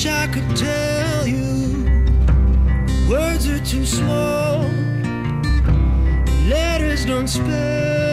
Wish I could tell you words are too small. Letters don't spell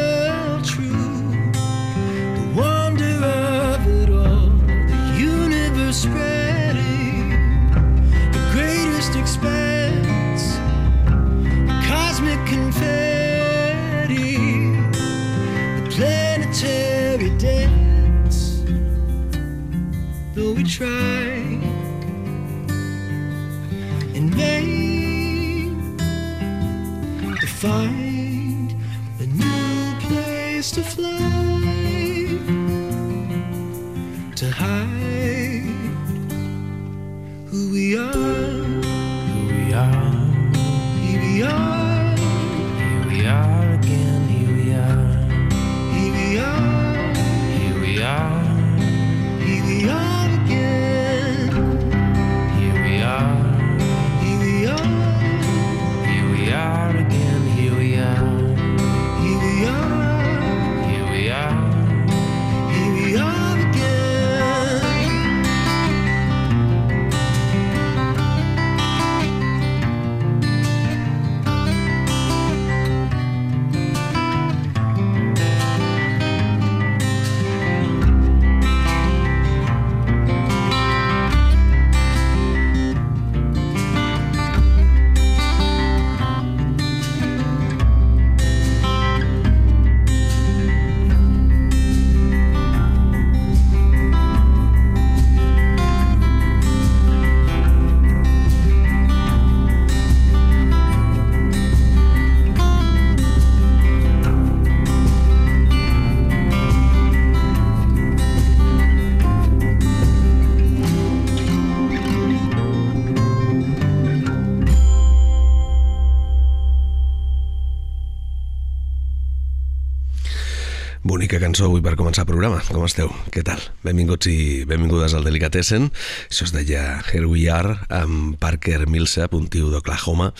cançó avui per començar el programa. Com esteu? Què tal? Benvinguts i benvingudes al Delicatessen. Això es deia Here We Are, amb Parker Millsap, un tio d'Oklahoma,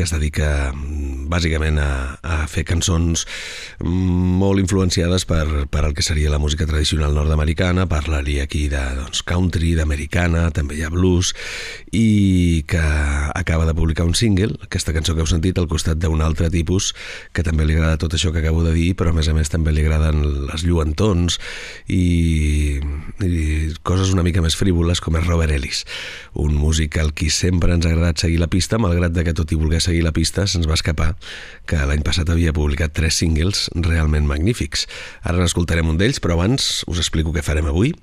que es dedica mm, bàsicament a, a fer cançons mm, molt influenciades per, per el que seria la música tradicional nord-americana. Parlaria aquí de doncs, country, d'americana, també hi ha blues, i que acaba de publicar un single, aquesta cançó que heu sentit, al costat d'un altre tipus que també li agrada tot això que acabo de dir, però a més a més també li agraden les lluentons i, i coses una mica més frívoles com és Robert Ellis, un músic al qui sempre ens ha agradat seguir la pista, malgrat que tot i voler seguir la pista se'ns va escapar que l'any passat havia publicat tres singles realment magnífics. Ara n'escoltarem un d'ells, però abans us explico què farem avui.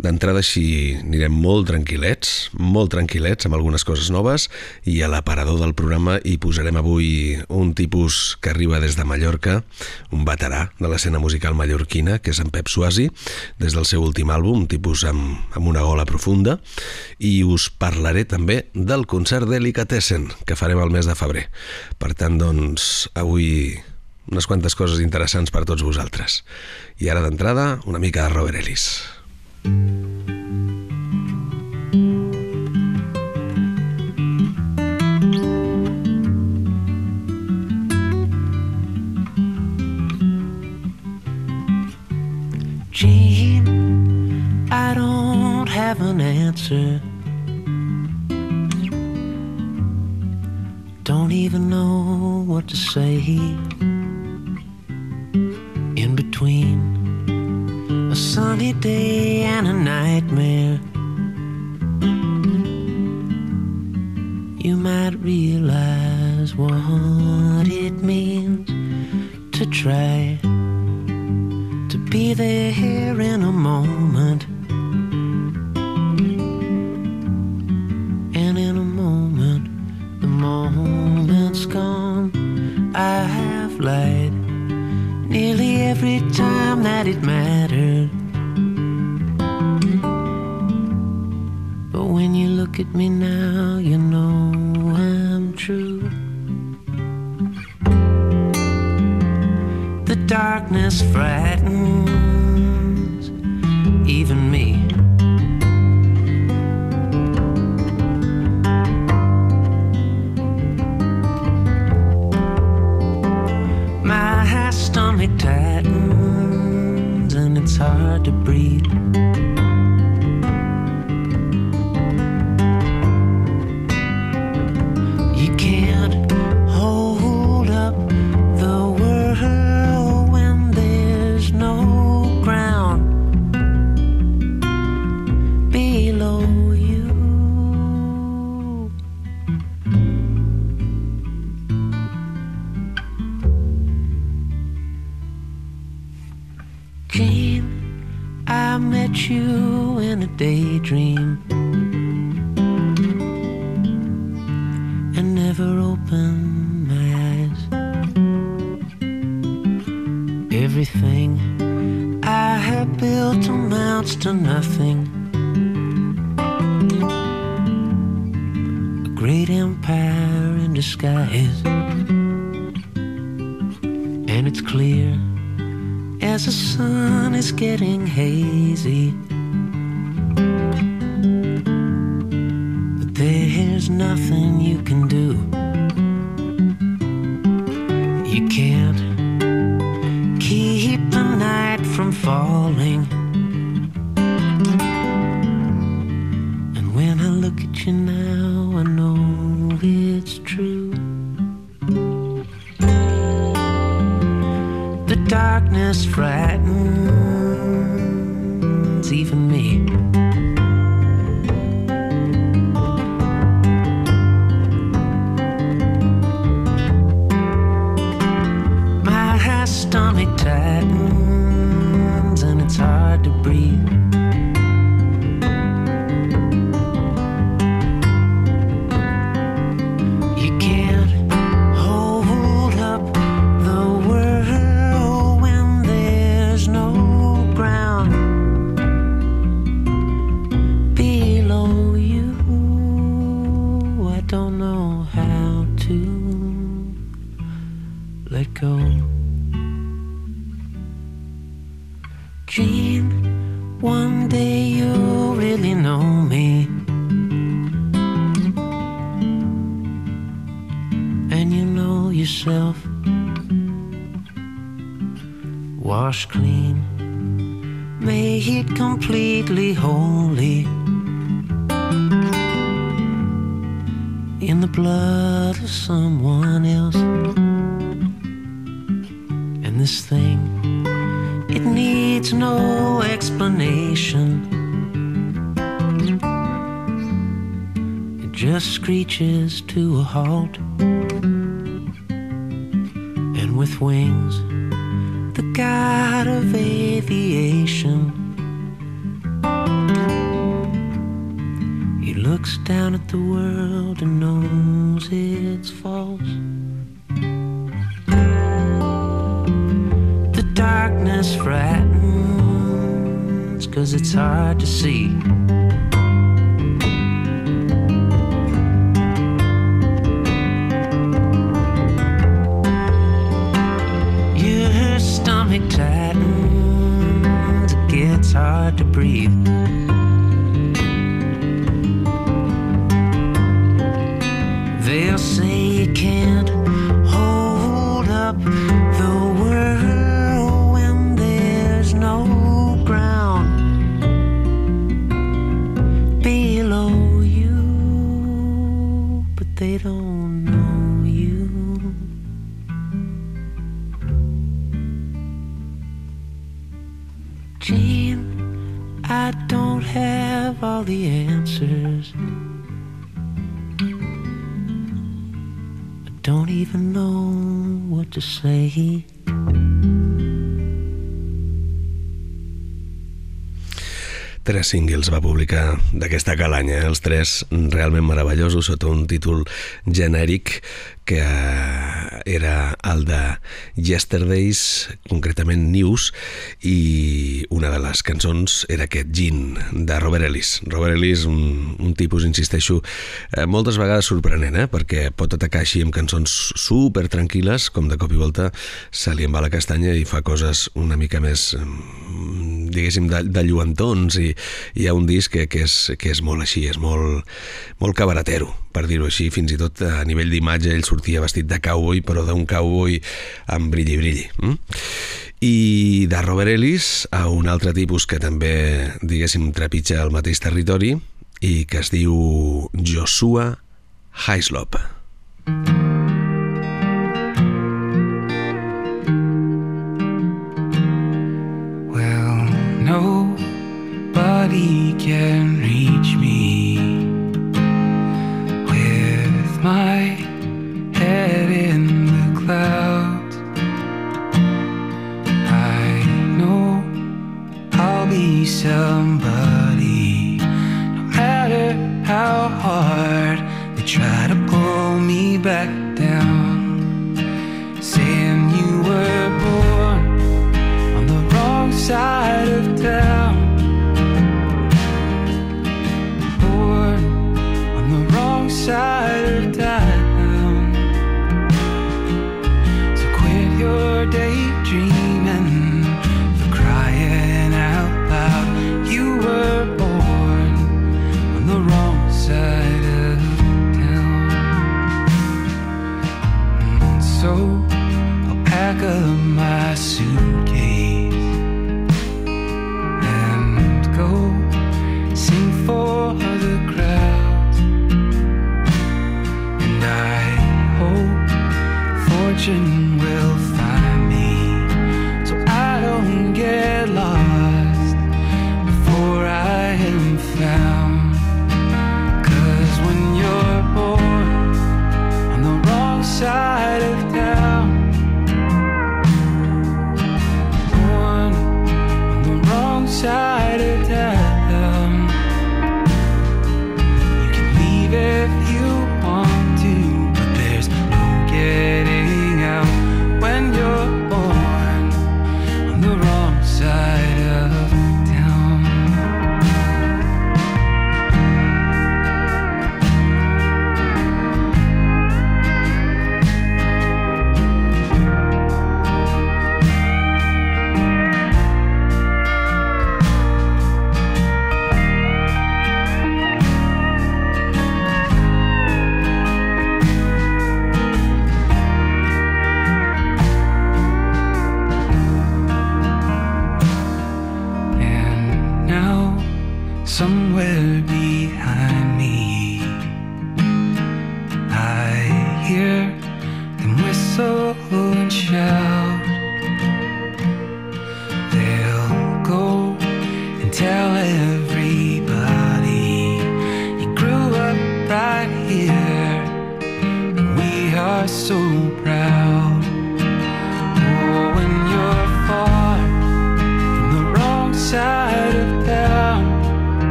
D'entrada així anirem molt tranquil·lets, molt tranquil·lets amb algunes coses noves i a l'aparador del programa hi posarem avui un tipus que arriba des de Mallorca, un veterà de l'escena musical mallorquina, que és en Pep Suasi, des del seu últim àlbum, un tipus amb, amb una gola profunda, i us parlaré també del concert Delicatessen, que farem el mes de febrer. Per tant, doncs, avui unes quantes coses interessants per tots vosaltres. I ara d'entrada, una mica de Robert Ellis. Gene, I don't have an answer. Don't even know what to say. In between a sunny day a nightmare, you might realize what it means to try to be there here in a moment. And in a moment, the moment's gone. I have lied nearly every time that it mattered. Me now, you know I'm true. The darkness frightens never opened my eyes. Everything I had built amounts to nothing. A great empire in disguise. And it's clear as the sun is getting hazy. Made it completely holy. In the blood of someone else. And this thing it needs no explanation. It just screeches to a halt. And with wings, the out of aviation. He looks down at the world and knows it's false. The darkness frightens, cause it's hard to see. Breathe. Tres singles va publicar d'aquesta calanya, els tres realment meravellosos sota un títol genèric que eh, era el de Yesterdays, concretament News, i una de les cançons era aquest Gin, de Robert Ellis. Robert Ellis, un, un tipus, insisteixo, eh, moltes vegades sorprenent, eh? perquè pot atacar així amb cançons super tranquil·les, com de cop i volta se li en va la castanya i fa coses una mica més, mm, diguéssim, de, de lluentons, i hi ha un disc que, que, és, que és molt així, és molt, molt cabaretero, per dir-ho així, fins i tot a nivell d'imatge ell sortia vestit de cowboy, però d'un cowboy amb brilli-brilli. Mm? I de Robert Ellis a un altre tipus que també, diguéssim, trepitja el mateix territori i que es diu Joshua Hislop. Well, nobody can reach somebody, no matter how hard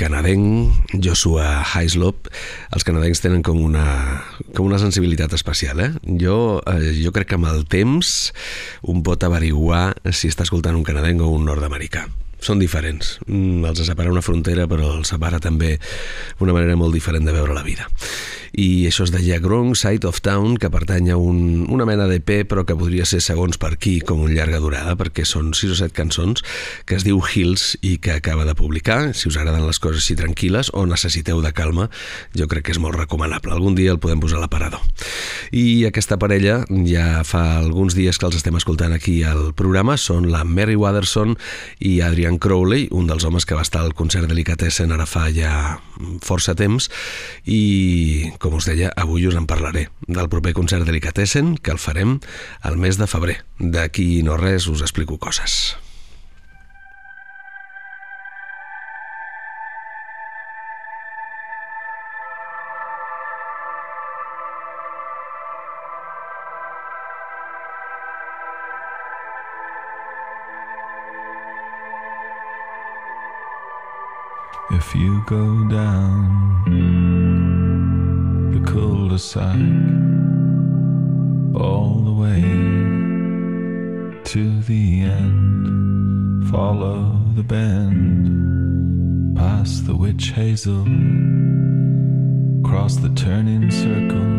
canadenc, Joshua Hislop. Els canadencs tenen com una, com una sensibilitat especial, eh? Jo, eh, jo crec que amb el temps un pot averiguar si està escoltant un canadenc o un nord-americà són diferents. Mm, els separa una frontera, però els separa també una manera molt diferent de veure la vida i això es deia Grong Side of Town, que pertany a un, una mena d'EP, però que podria ser segons per aquí com un llarga durada, perquè són 6 o 7 cançons que es diu Hills i que acaba de publicar. Si us agraden les coses així tranquil·les o necessiteu de calma, jo crec que és molt recomanable. Algun dia el podem posar a l'aparador. I aquesta parella ja fa alguns dies que els estem escoltant aquí al programa, són la Mary Watterson i Adrian Crowley, un dels homes que va estar al concert Delicatessen ara fa ja força temps i com us deia, avui us en parlaré del proper concert Delicatessen, que el farem al mes de febrer. D'aquí no res us explico coses. If you go down the cul-de-sac all the way to the end. Follow the bend, past the witch hazel, cross the turning circle,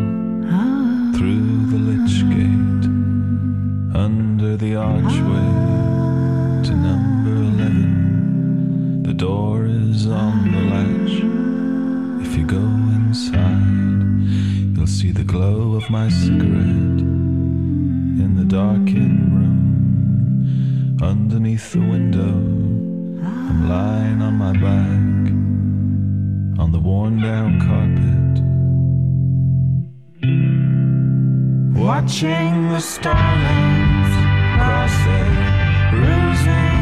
through the lich gate, under the archway to. The door is on the latch. If you go inside. You'll see the glow of my cigarette in the darkened room. Underneath the window, I'm lying on my back on the worn down carpet. Watching the starlings crossing, bruising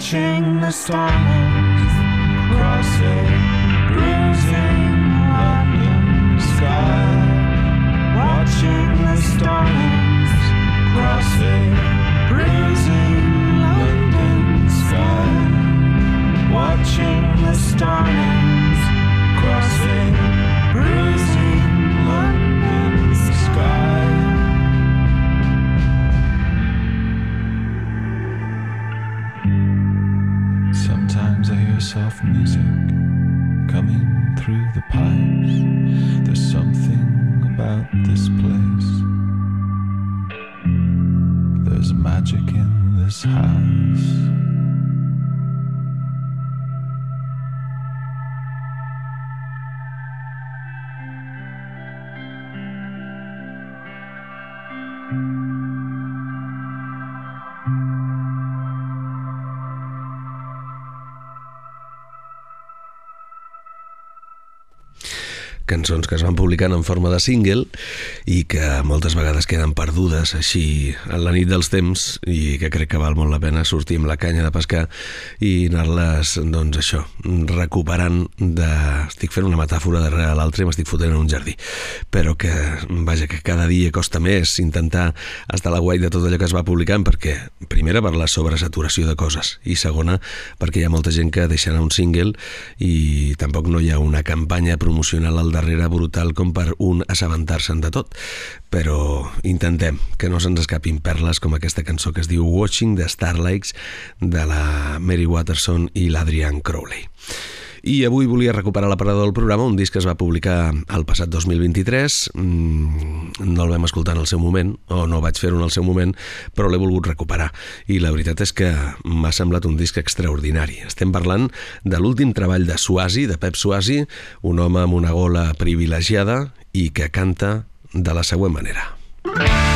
Watching the stars crossing, bruising London sky. Watching the stars crossing, bruising London sky. Watching the stars music coming through the pipes. There's something about this place. There's magic in this house. Cançons que es van publicant en forma de single i que moltes vegades queden perdudes així en la nit dels temps i que crec que val molt la pena sortir amb la canya de pescar i anar-les, doncs això, recuperant de... Estic fent una metàfora darrere l'altra i m'estic fotent en un jardí. Però que, vaja, que cada dia costa més intentar estar a la guai de tot allò que es va publicant perquè, primera, per la sobresaturació de coses i segona, perquè hi ha molta gent que deixa anar un single i tampoc no hi ha una campanya promocional al darrere brutal com per un assabentar-se'n de tot. Però intentem que no se'ns escapin perles com aquesta cançó que es diu Watching the Starlights de la Mary Watterson i l'Adrian Crowley. I avui volia recuperar la parada del programa, un disc que es va publicar el passat 2023. Mm, no el vam escoltar en el seu moment, o no vaig fer-ho en el seu moment, però l'he volgut recuperar. I la veritat és que m'ha semblat un disc extraordinari. Estem parlant de l'últim treball de Suasi, de Pep Suasi, un home amb una gola privilegiada i que canta de la següent manera. Di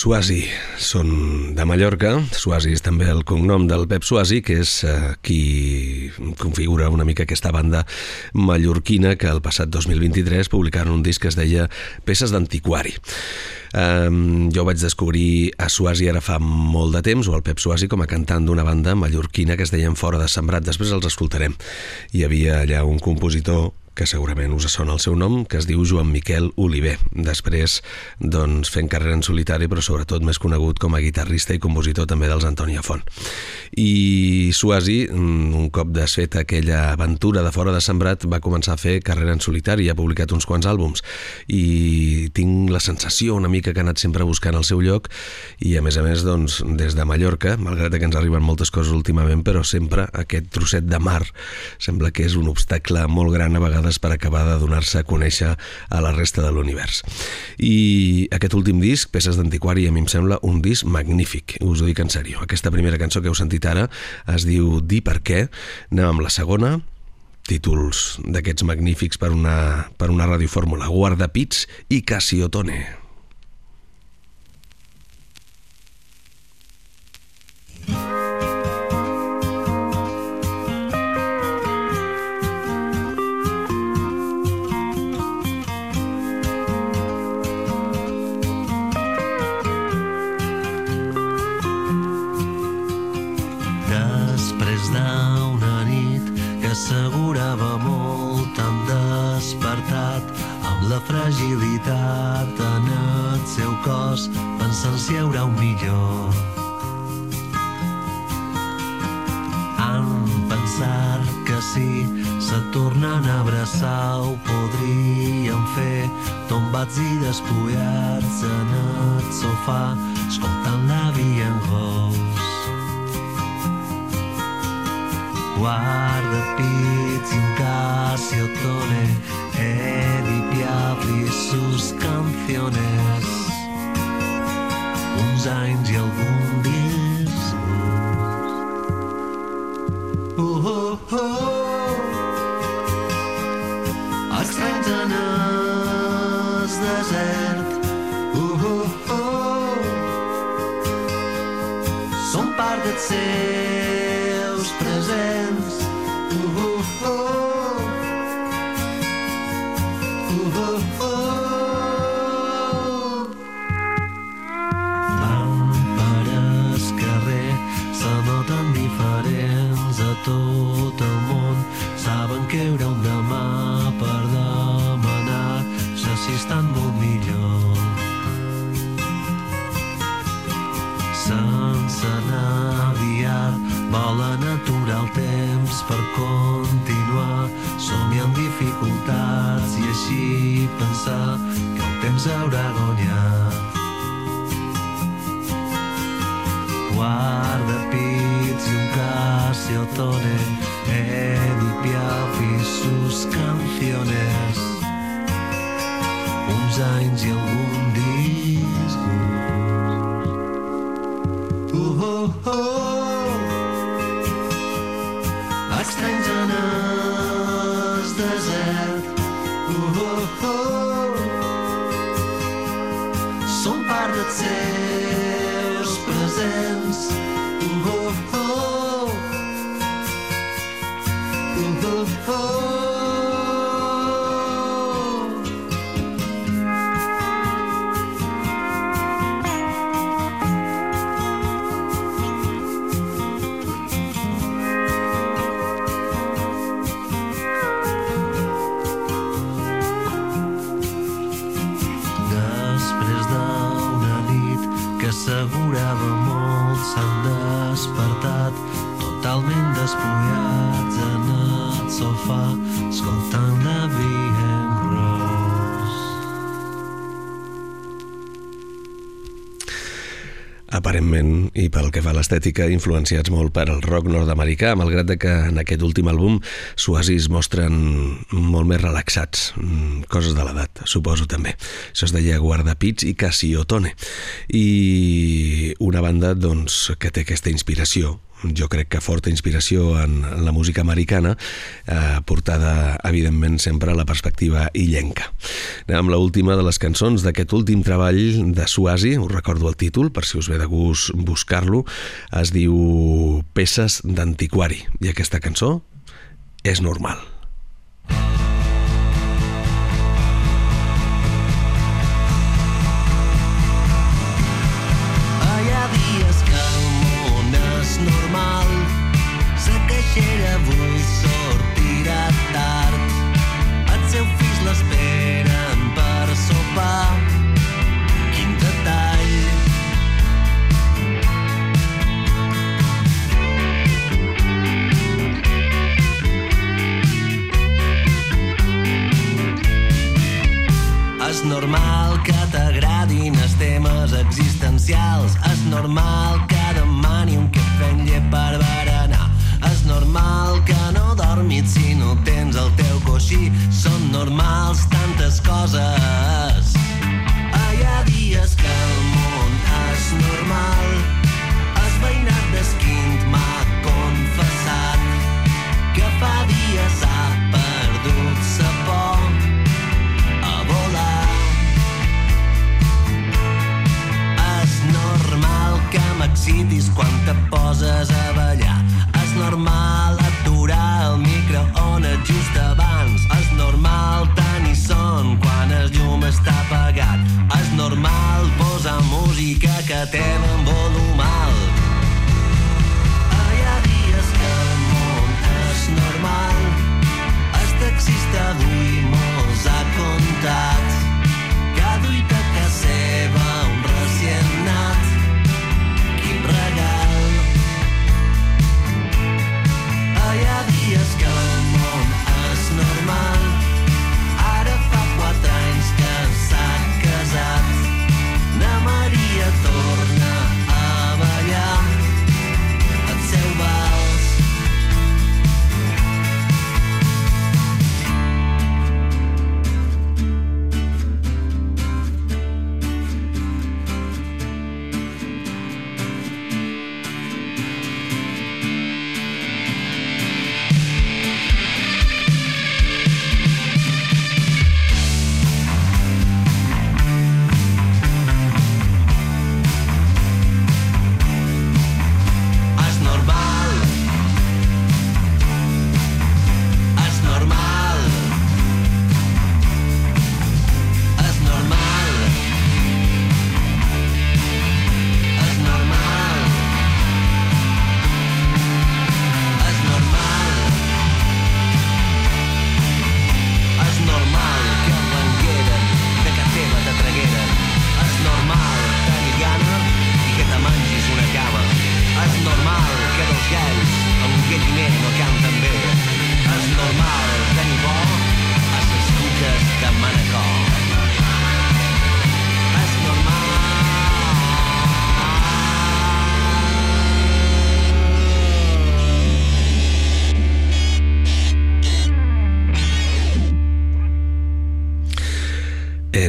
Suasi són de Mallorca. Suasi és també el cognom del Pep Suasi, que és eh, qui configura una mica aquesta banda mallorquina que el passat 2023 publicaron un disc que es deia Peces d'Antiquari. Um, jo vaig descobrir a Suasi ara fa molt de temps, o el Pep Suasi, com a cantant d'una banda mallorquina que es deien Fora de Sembrat. Després els escoltarem. Hi havia allà un compositor que segurament us sona el seu nom, que es diu Joan Miquel Oliver. Després, doncs, fent carrera en solitari, però sobretot més conegut com a guitarrista i compositor també dels Antònia Font. I Suasi, mm, un cop desfeta aquella aventura de fora de Sembrat, va començar a fer carrera en solitari i ha publicat uns quants àlbums. I tinc la sensació una mica que ha anat sempre buscant el seu lloc i, a més a més, doncs, des de Mallorca, malgrat que ens arriben moltes coses últimament, però sempre aquest trosset de mar sembla que és un obstacle molt gran a vegades per acabar de donar-se a conèixer a la resta de l'univers. I aquest últim disc, Peces d'Antiquari, a mi em sembla un disc magnífic, us ho dic en sèrio. Aquesta primera cançó que heu sentit ara es diu Dir per què, anem amb la segona, títols d'aquests magnífics per una, per una radiofórmula, Guardapits i Cassiotone. Després assegurava molt hem despertat amb la fragilitat en el seu cos pensant si hi haurà un millor. Han pensat que si se tornen a abraçar ho podrien fer tombats i despullats en el sofà escoltant l'avi en Guarda pits un casiotone, Edith Piaf y sus canciones. Uns anys i algun Aparentment, i pel que fa a l'estètica, influenciats molt per el rock nord-americà, malgrat de que en aquest últim àlbum Suasi es mostren molt més relaxats, mm, coses de l'edat, suposo també. Això es deia Guardapits i Cassiotone. I una banda doncs, que té aquesta inspiració jo crec que forta inspiració en, en la música americana, eh, portada, evidentment, sempre a la perspectiva illenca. Anem amb l'última de les cançons d'aquest últim treball de Suasi, us recordo el títol, per si us ve de gust buscar-lo, es diu Peces d'antiquari, i aquesta cançó és normal. Normal que demani un cafè amb llet per berenar. És normal que no dormis si no tens el teu coixí. Són normals tantes coses.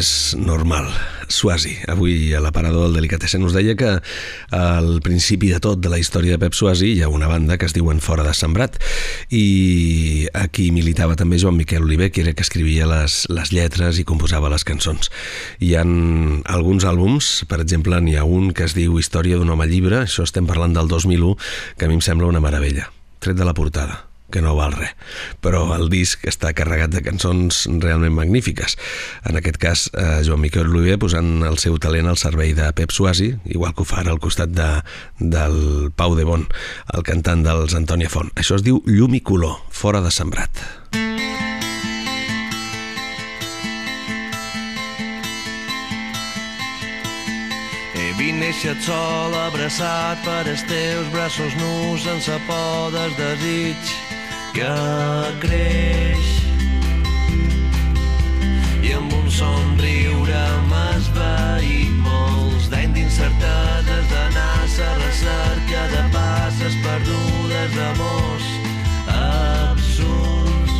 És normal. Suasi, avui a l'aparador del Delicatessen us deia que al principi de tot de la història de Pep Suasi hi ha una banda que es diuen Fora de Sembrat i aquí militava també Joan Miquel Oliver, que era que escrivia les, les lletres i composava les cançons. Hi han alguns àlbums, per exemple, n'hi ha un que es diu Història d'un home llibre, això estem parlant del 2001, que a mi em sembla una meravella, tret de la portada que no val res, però el disc està carregat de cançons realment magnífiques. En aquest cas, eh, Joan Miquel Oliver posant el seu talent al servei de Pep Suasi, igual que ho fa ara al costat de, del Pau de Bon, el cantant dels Antònia Font. Això es diu Llum i Color, fora de sembrat. He vist néixer sol abraçat per els teus braços nus sense por del desig que creix i amb un somriure m'has veït molts d'anys d'incerteses d'anar a recerca de passes perdudes d'amors absurds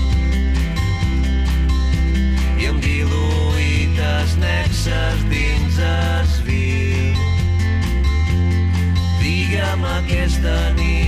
i em diluït els nexes dins es viu. Digue'm aquesta nit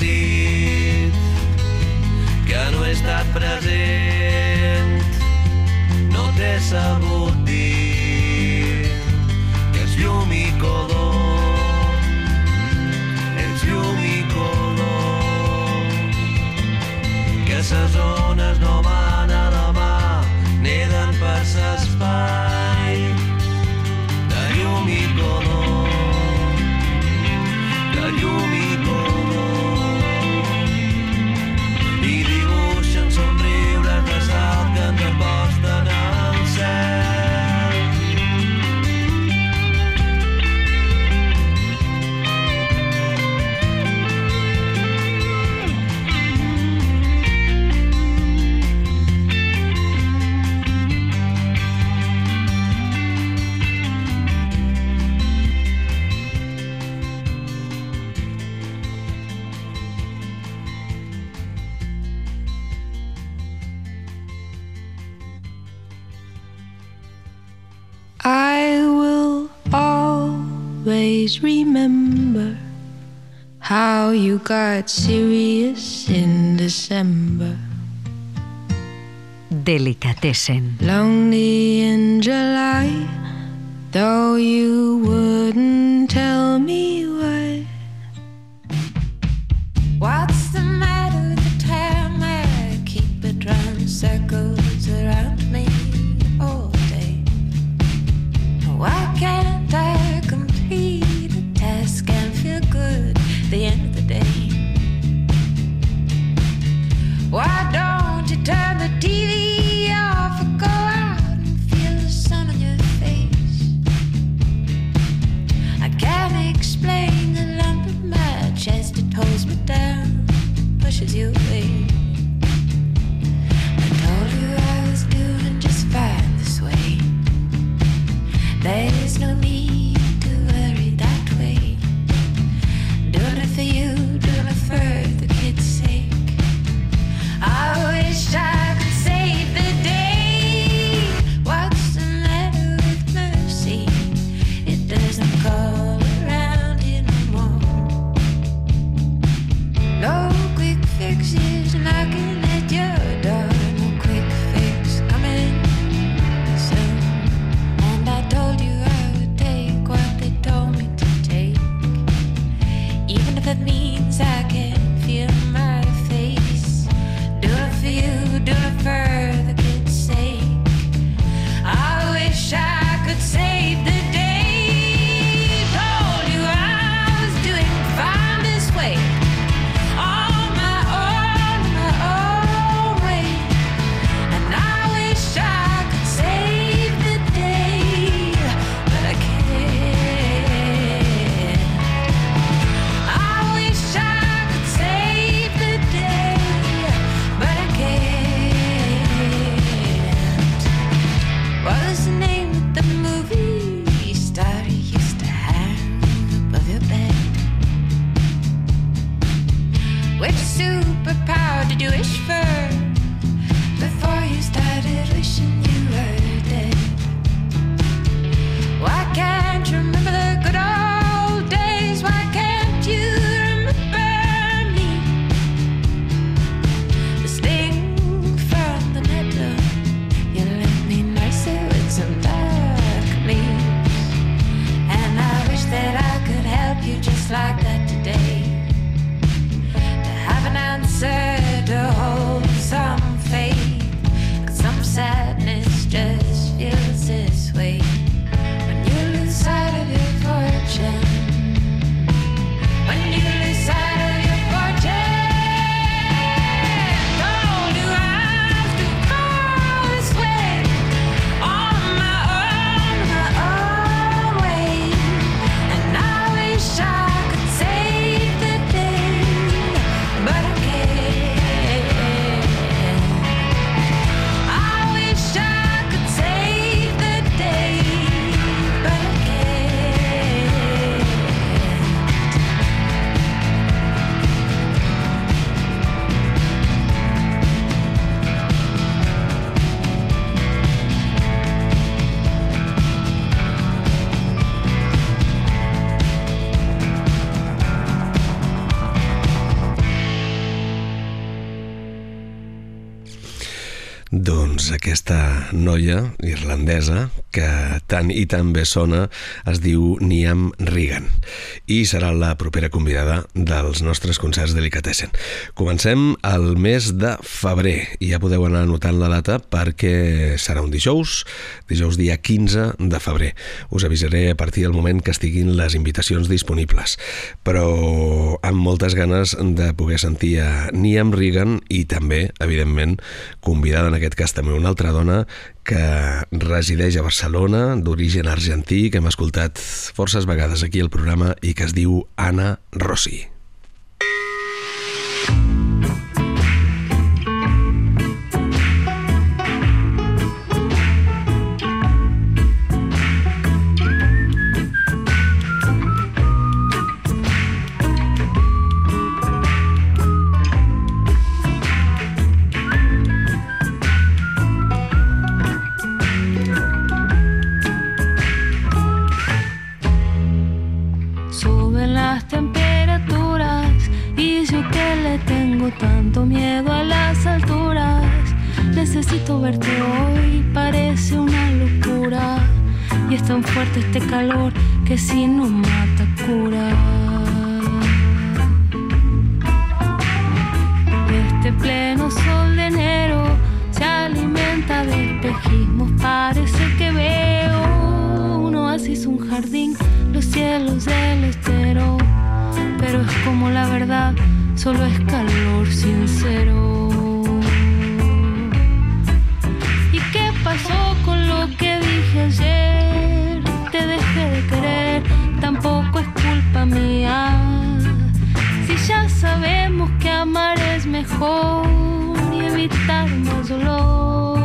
sentit que no he estat present, no t'he sabut always remember how you got serious in December. Delicatessen. Lonely in July, though you wouldn't tell me noia irlandesa que tant i tan bé sona es diu Niam Regan i serà la propera convidada dels nostres concerts Delicatessen. Comencem el mes de febrer i ja podeu anar anotant la data perquè serà un dijous, dijous dia 15 de febrer. Us avisaré a partir del moment que estiguin les invitacions disponibles, però amb moltes ganes de poder sentir a Niam Regan i també, evidentment, convidada en aquest cas també una altra dona que resideix a Barcelona, d'origen argentí, que hem escoltat forces vegades aquí al programa i que es diu Anna Rossi. Verte hoy, parece una locura. Y es tan fuerte este calor que si no mata cura. Este pleno sol de enero se alimenta de espejismos. Parece que veo un oasis, un jardín, los cielos del estero. Pero es como la verdad, solo es calor sincero. Con lo que dije ayer? Te dejé de querer, tampoco es culpa mía. Si ya sabemos que amar es mejor y evitar más dolor,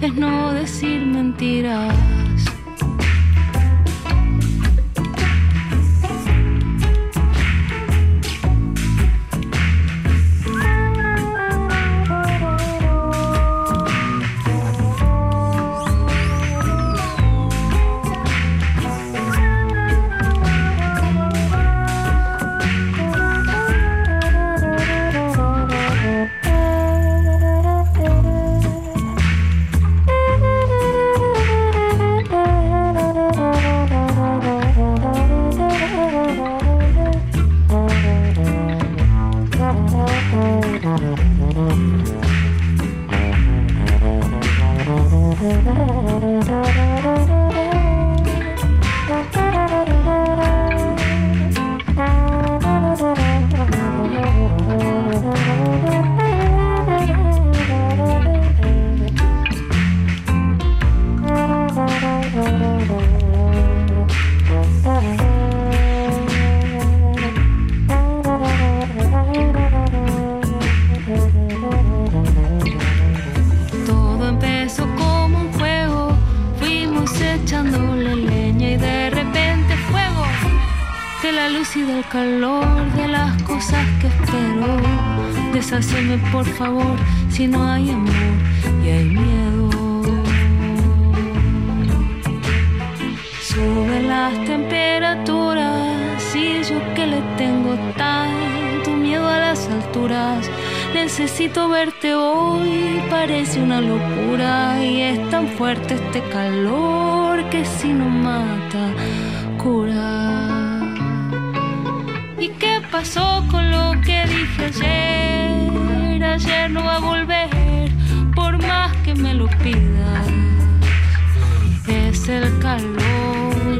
es no decir mentiras.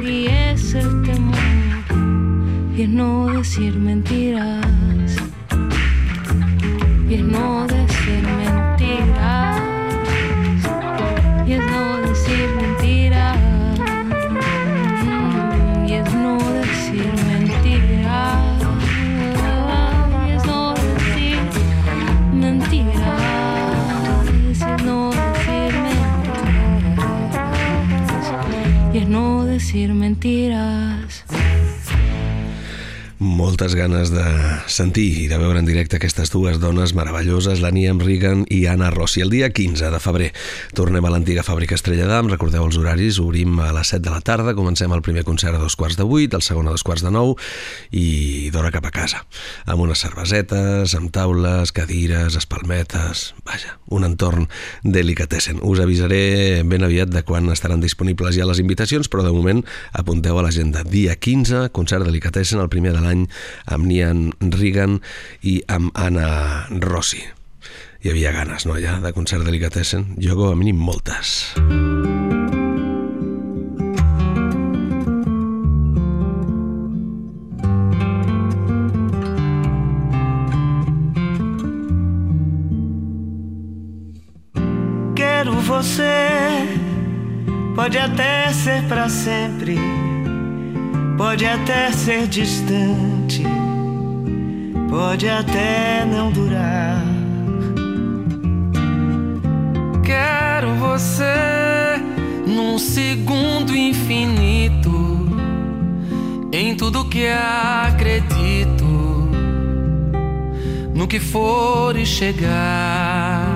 Y es el temor, y es no decir mentiras. Y es no decir mentiras. Moltes ganes de sentir i de veure en directe aquestes dues dones meravelloses, la Niam Regan i Anna Rossi. El dia 15 de febrer tornem a l'antiga fàbrica Estrella d'Am, recordeu els horaris, obrim a les 7 de la tarda, comencem el primer concert a dos quarts de 8, el segon a dos quarts de 9 i d'hora cap a casa, amb unes cervesetes, amb taules, cadires, espalmetes, vaja, un entorn delicatessen. Us avisaré ben aviat de quan estaran disponibles ja les invitacions, però de moment apunteu a l'agenda. Dia 15, concert delicatessen, el primer de l'any amb Nian Regan i amb Anna Rossi. Hi havia ganes, no, ja, de concert delicatessen? Jo, com a mínim, moltes. Quero você, pode até ser pra sempre, pode até ser distante, pode até não durar. Quero você num segundo infinito, em tudo que acredito, no que for e chegar.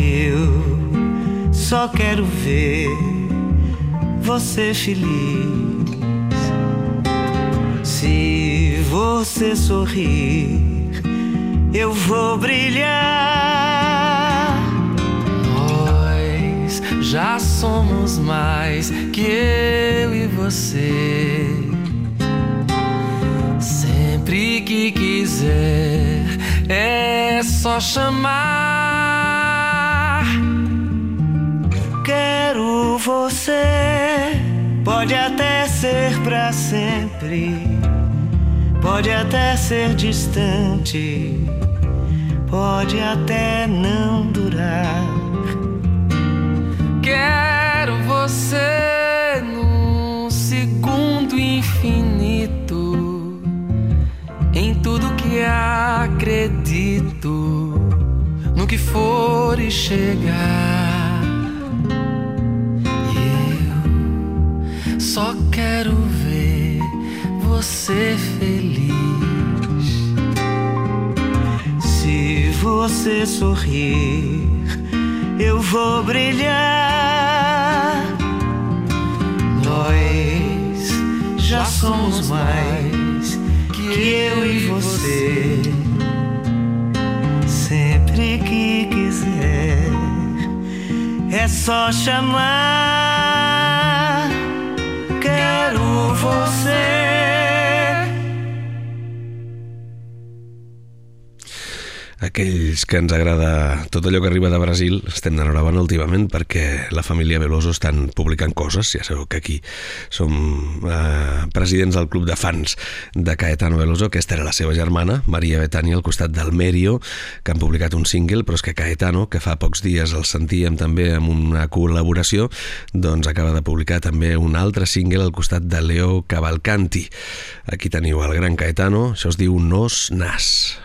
Eu só quero ver você feliz. Se você sorrir, eu vou brilhar. Nós já somos mais que eu e você. Sempre que quiser, é só chamar. Quero você, pode até ser pra sempre, pode até ser distante, pode até não durar. Quero você num segundo infinito, em tudo que acredito, no que for e chegar. Só quero ver você feliz. Se você sorrir, eu vou brilhar. Nós já somos mais que eu e você. Sempre que quiser, é só chamar. Quero você. Aquells que ens agrada tot allò que arriba de Brasil estem d'enhorabona últimament perquè la família Veloso estan publicant coses. Ja sabeu que aquí som eh, presidents del club de fans de Caetano Veloso. Aquesta era la seva germana, Maria Betania, al costat del Merio, que han publicat un single, però és que Caetano, que fa pocs dies el sentíem també amb una col·laboració, doncs acaba de publicar també un altre single al costat de Leo Cavalcanti. Aquí teniu el gran Caetano, això es diu Nos Nas.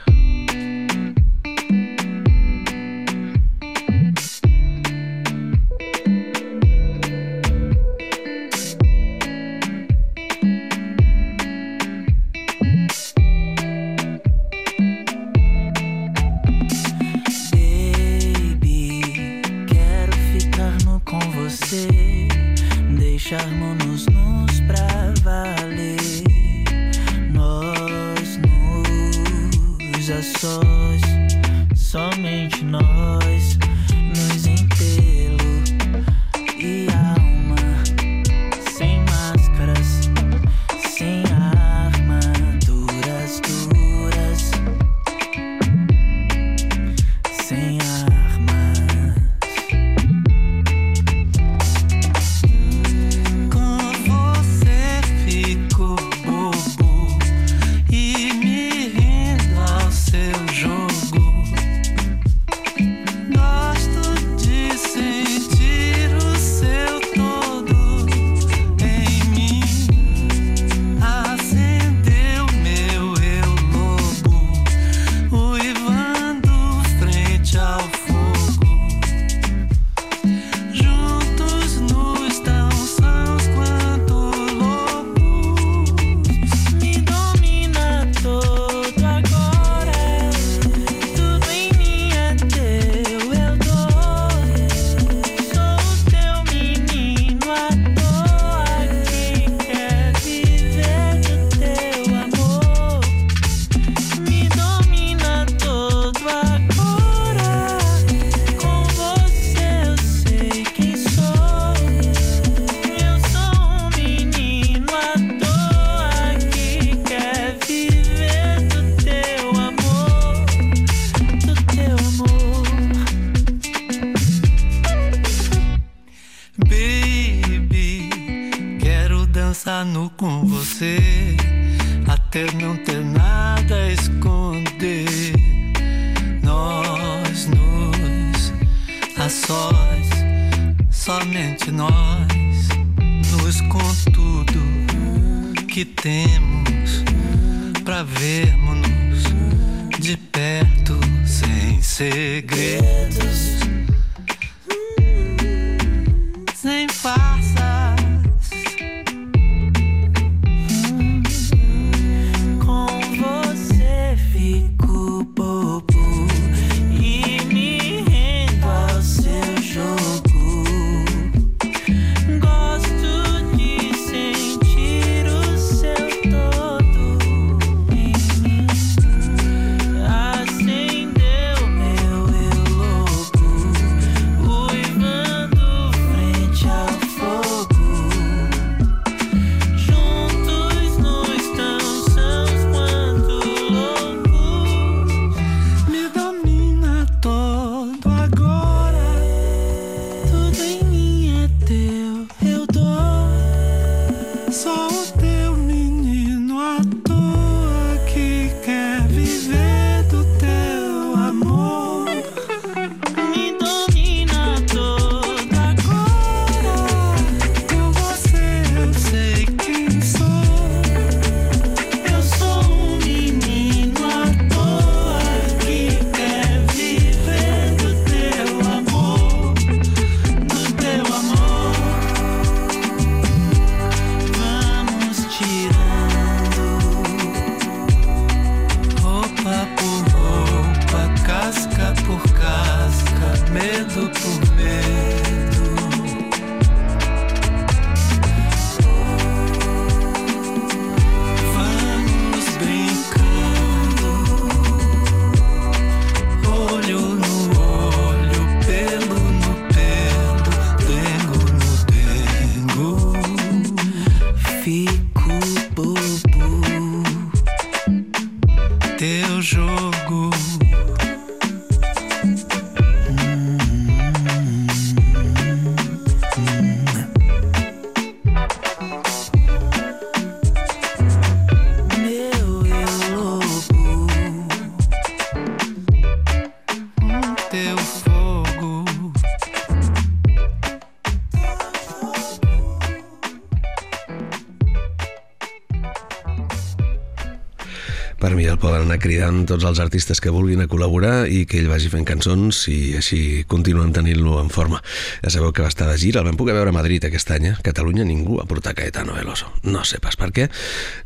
Cridant tots els artistes que vulguin a col·laborar i que ell vagi fent cançons i així continuen tenint-lo en forma. Ja sabeu que va estar de gira, el vam poder veure a Madrid aquest any. Eh? A Catalunya ningú va portar Caetano Veloso. No sé pas per què.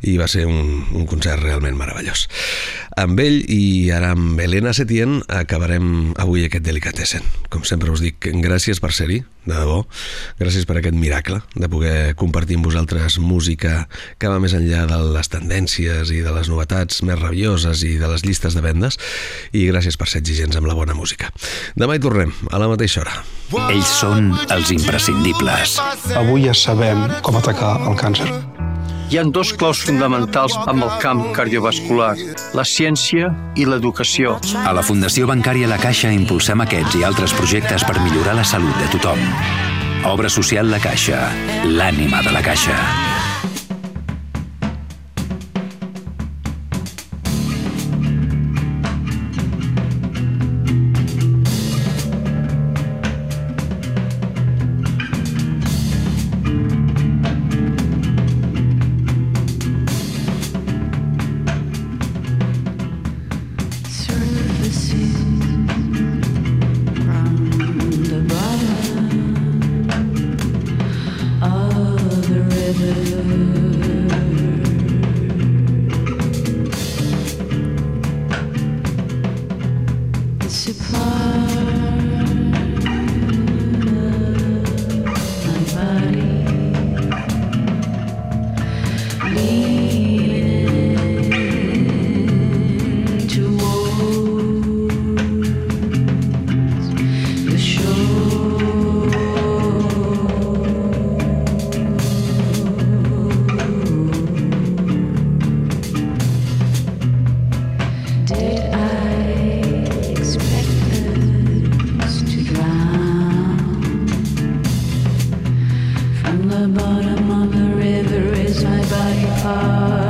I va ser un, un concert realment meravellós. Amb ell i ara amb Helena Setién acabarem avui aquest Delicatessen. Com sempre us dic, gràcies per ser-hi, de debò. Gràcies per aquest miracle de poder compartir amb vosaltres música que va més enllà de les tendències i de les novetats més rabioses i de les llistes de vendes i gràcies per ser exigents amb la bona música. Demà hi tornem, a la mateixa hora. Ells són els imprescindibles. Avui ja sabem com atacar el càncer. Hi ha dos claus fonamentals amb el camp cardiovascular, la ciència i l'educació. A la Fundació Bancària La Caixa impulsem aquests i altres projectes per millorar la salut de tothom. Obra social La Caixa, l'ànima de la Caixa. On the bottom of the river is my body part.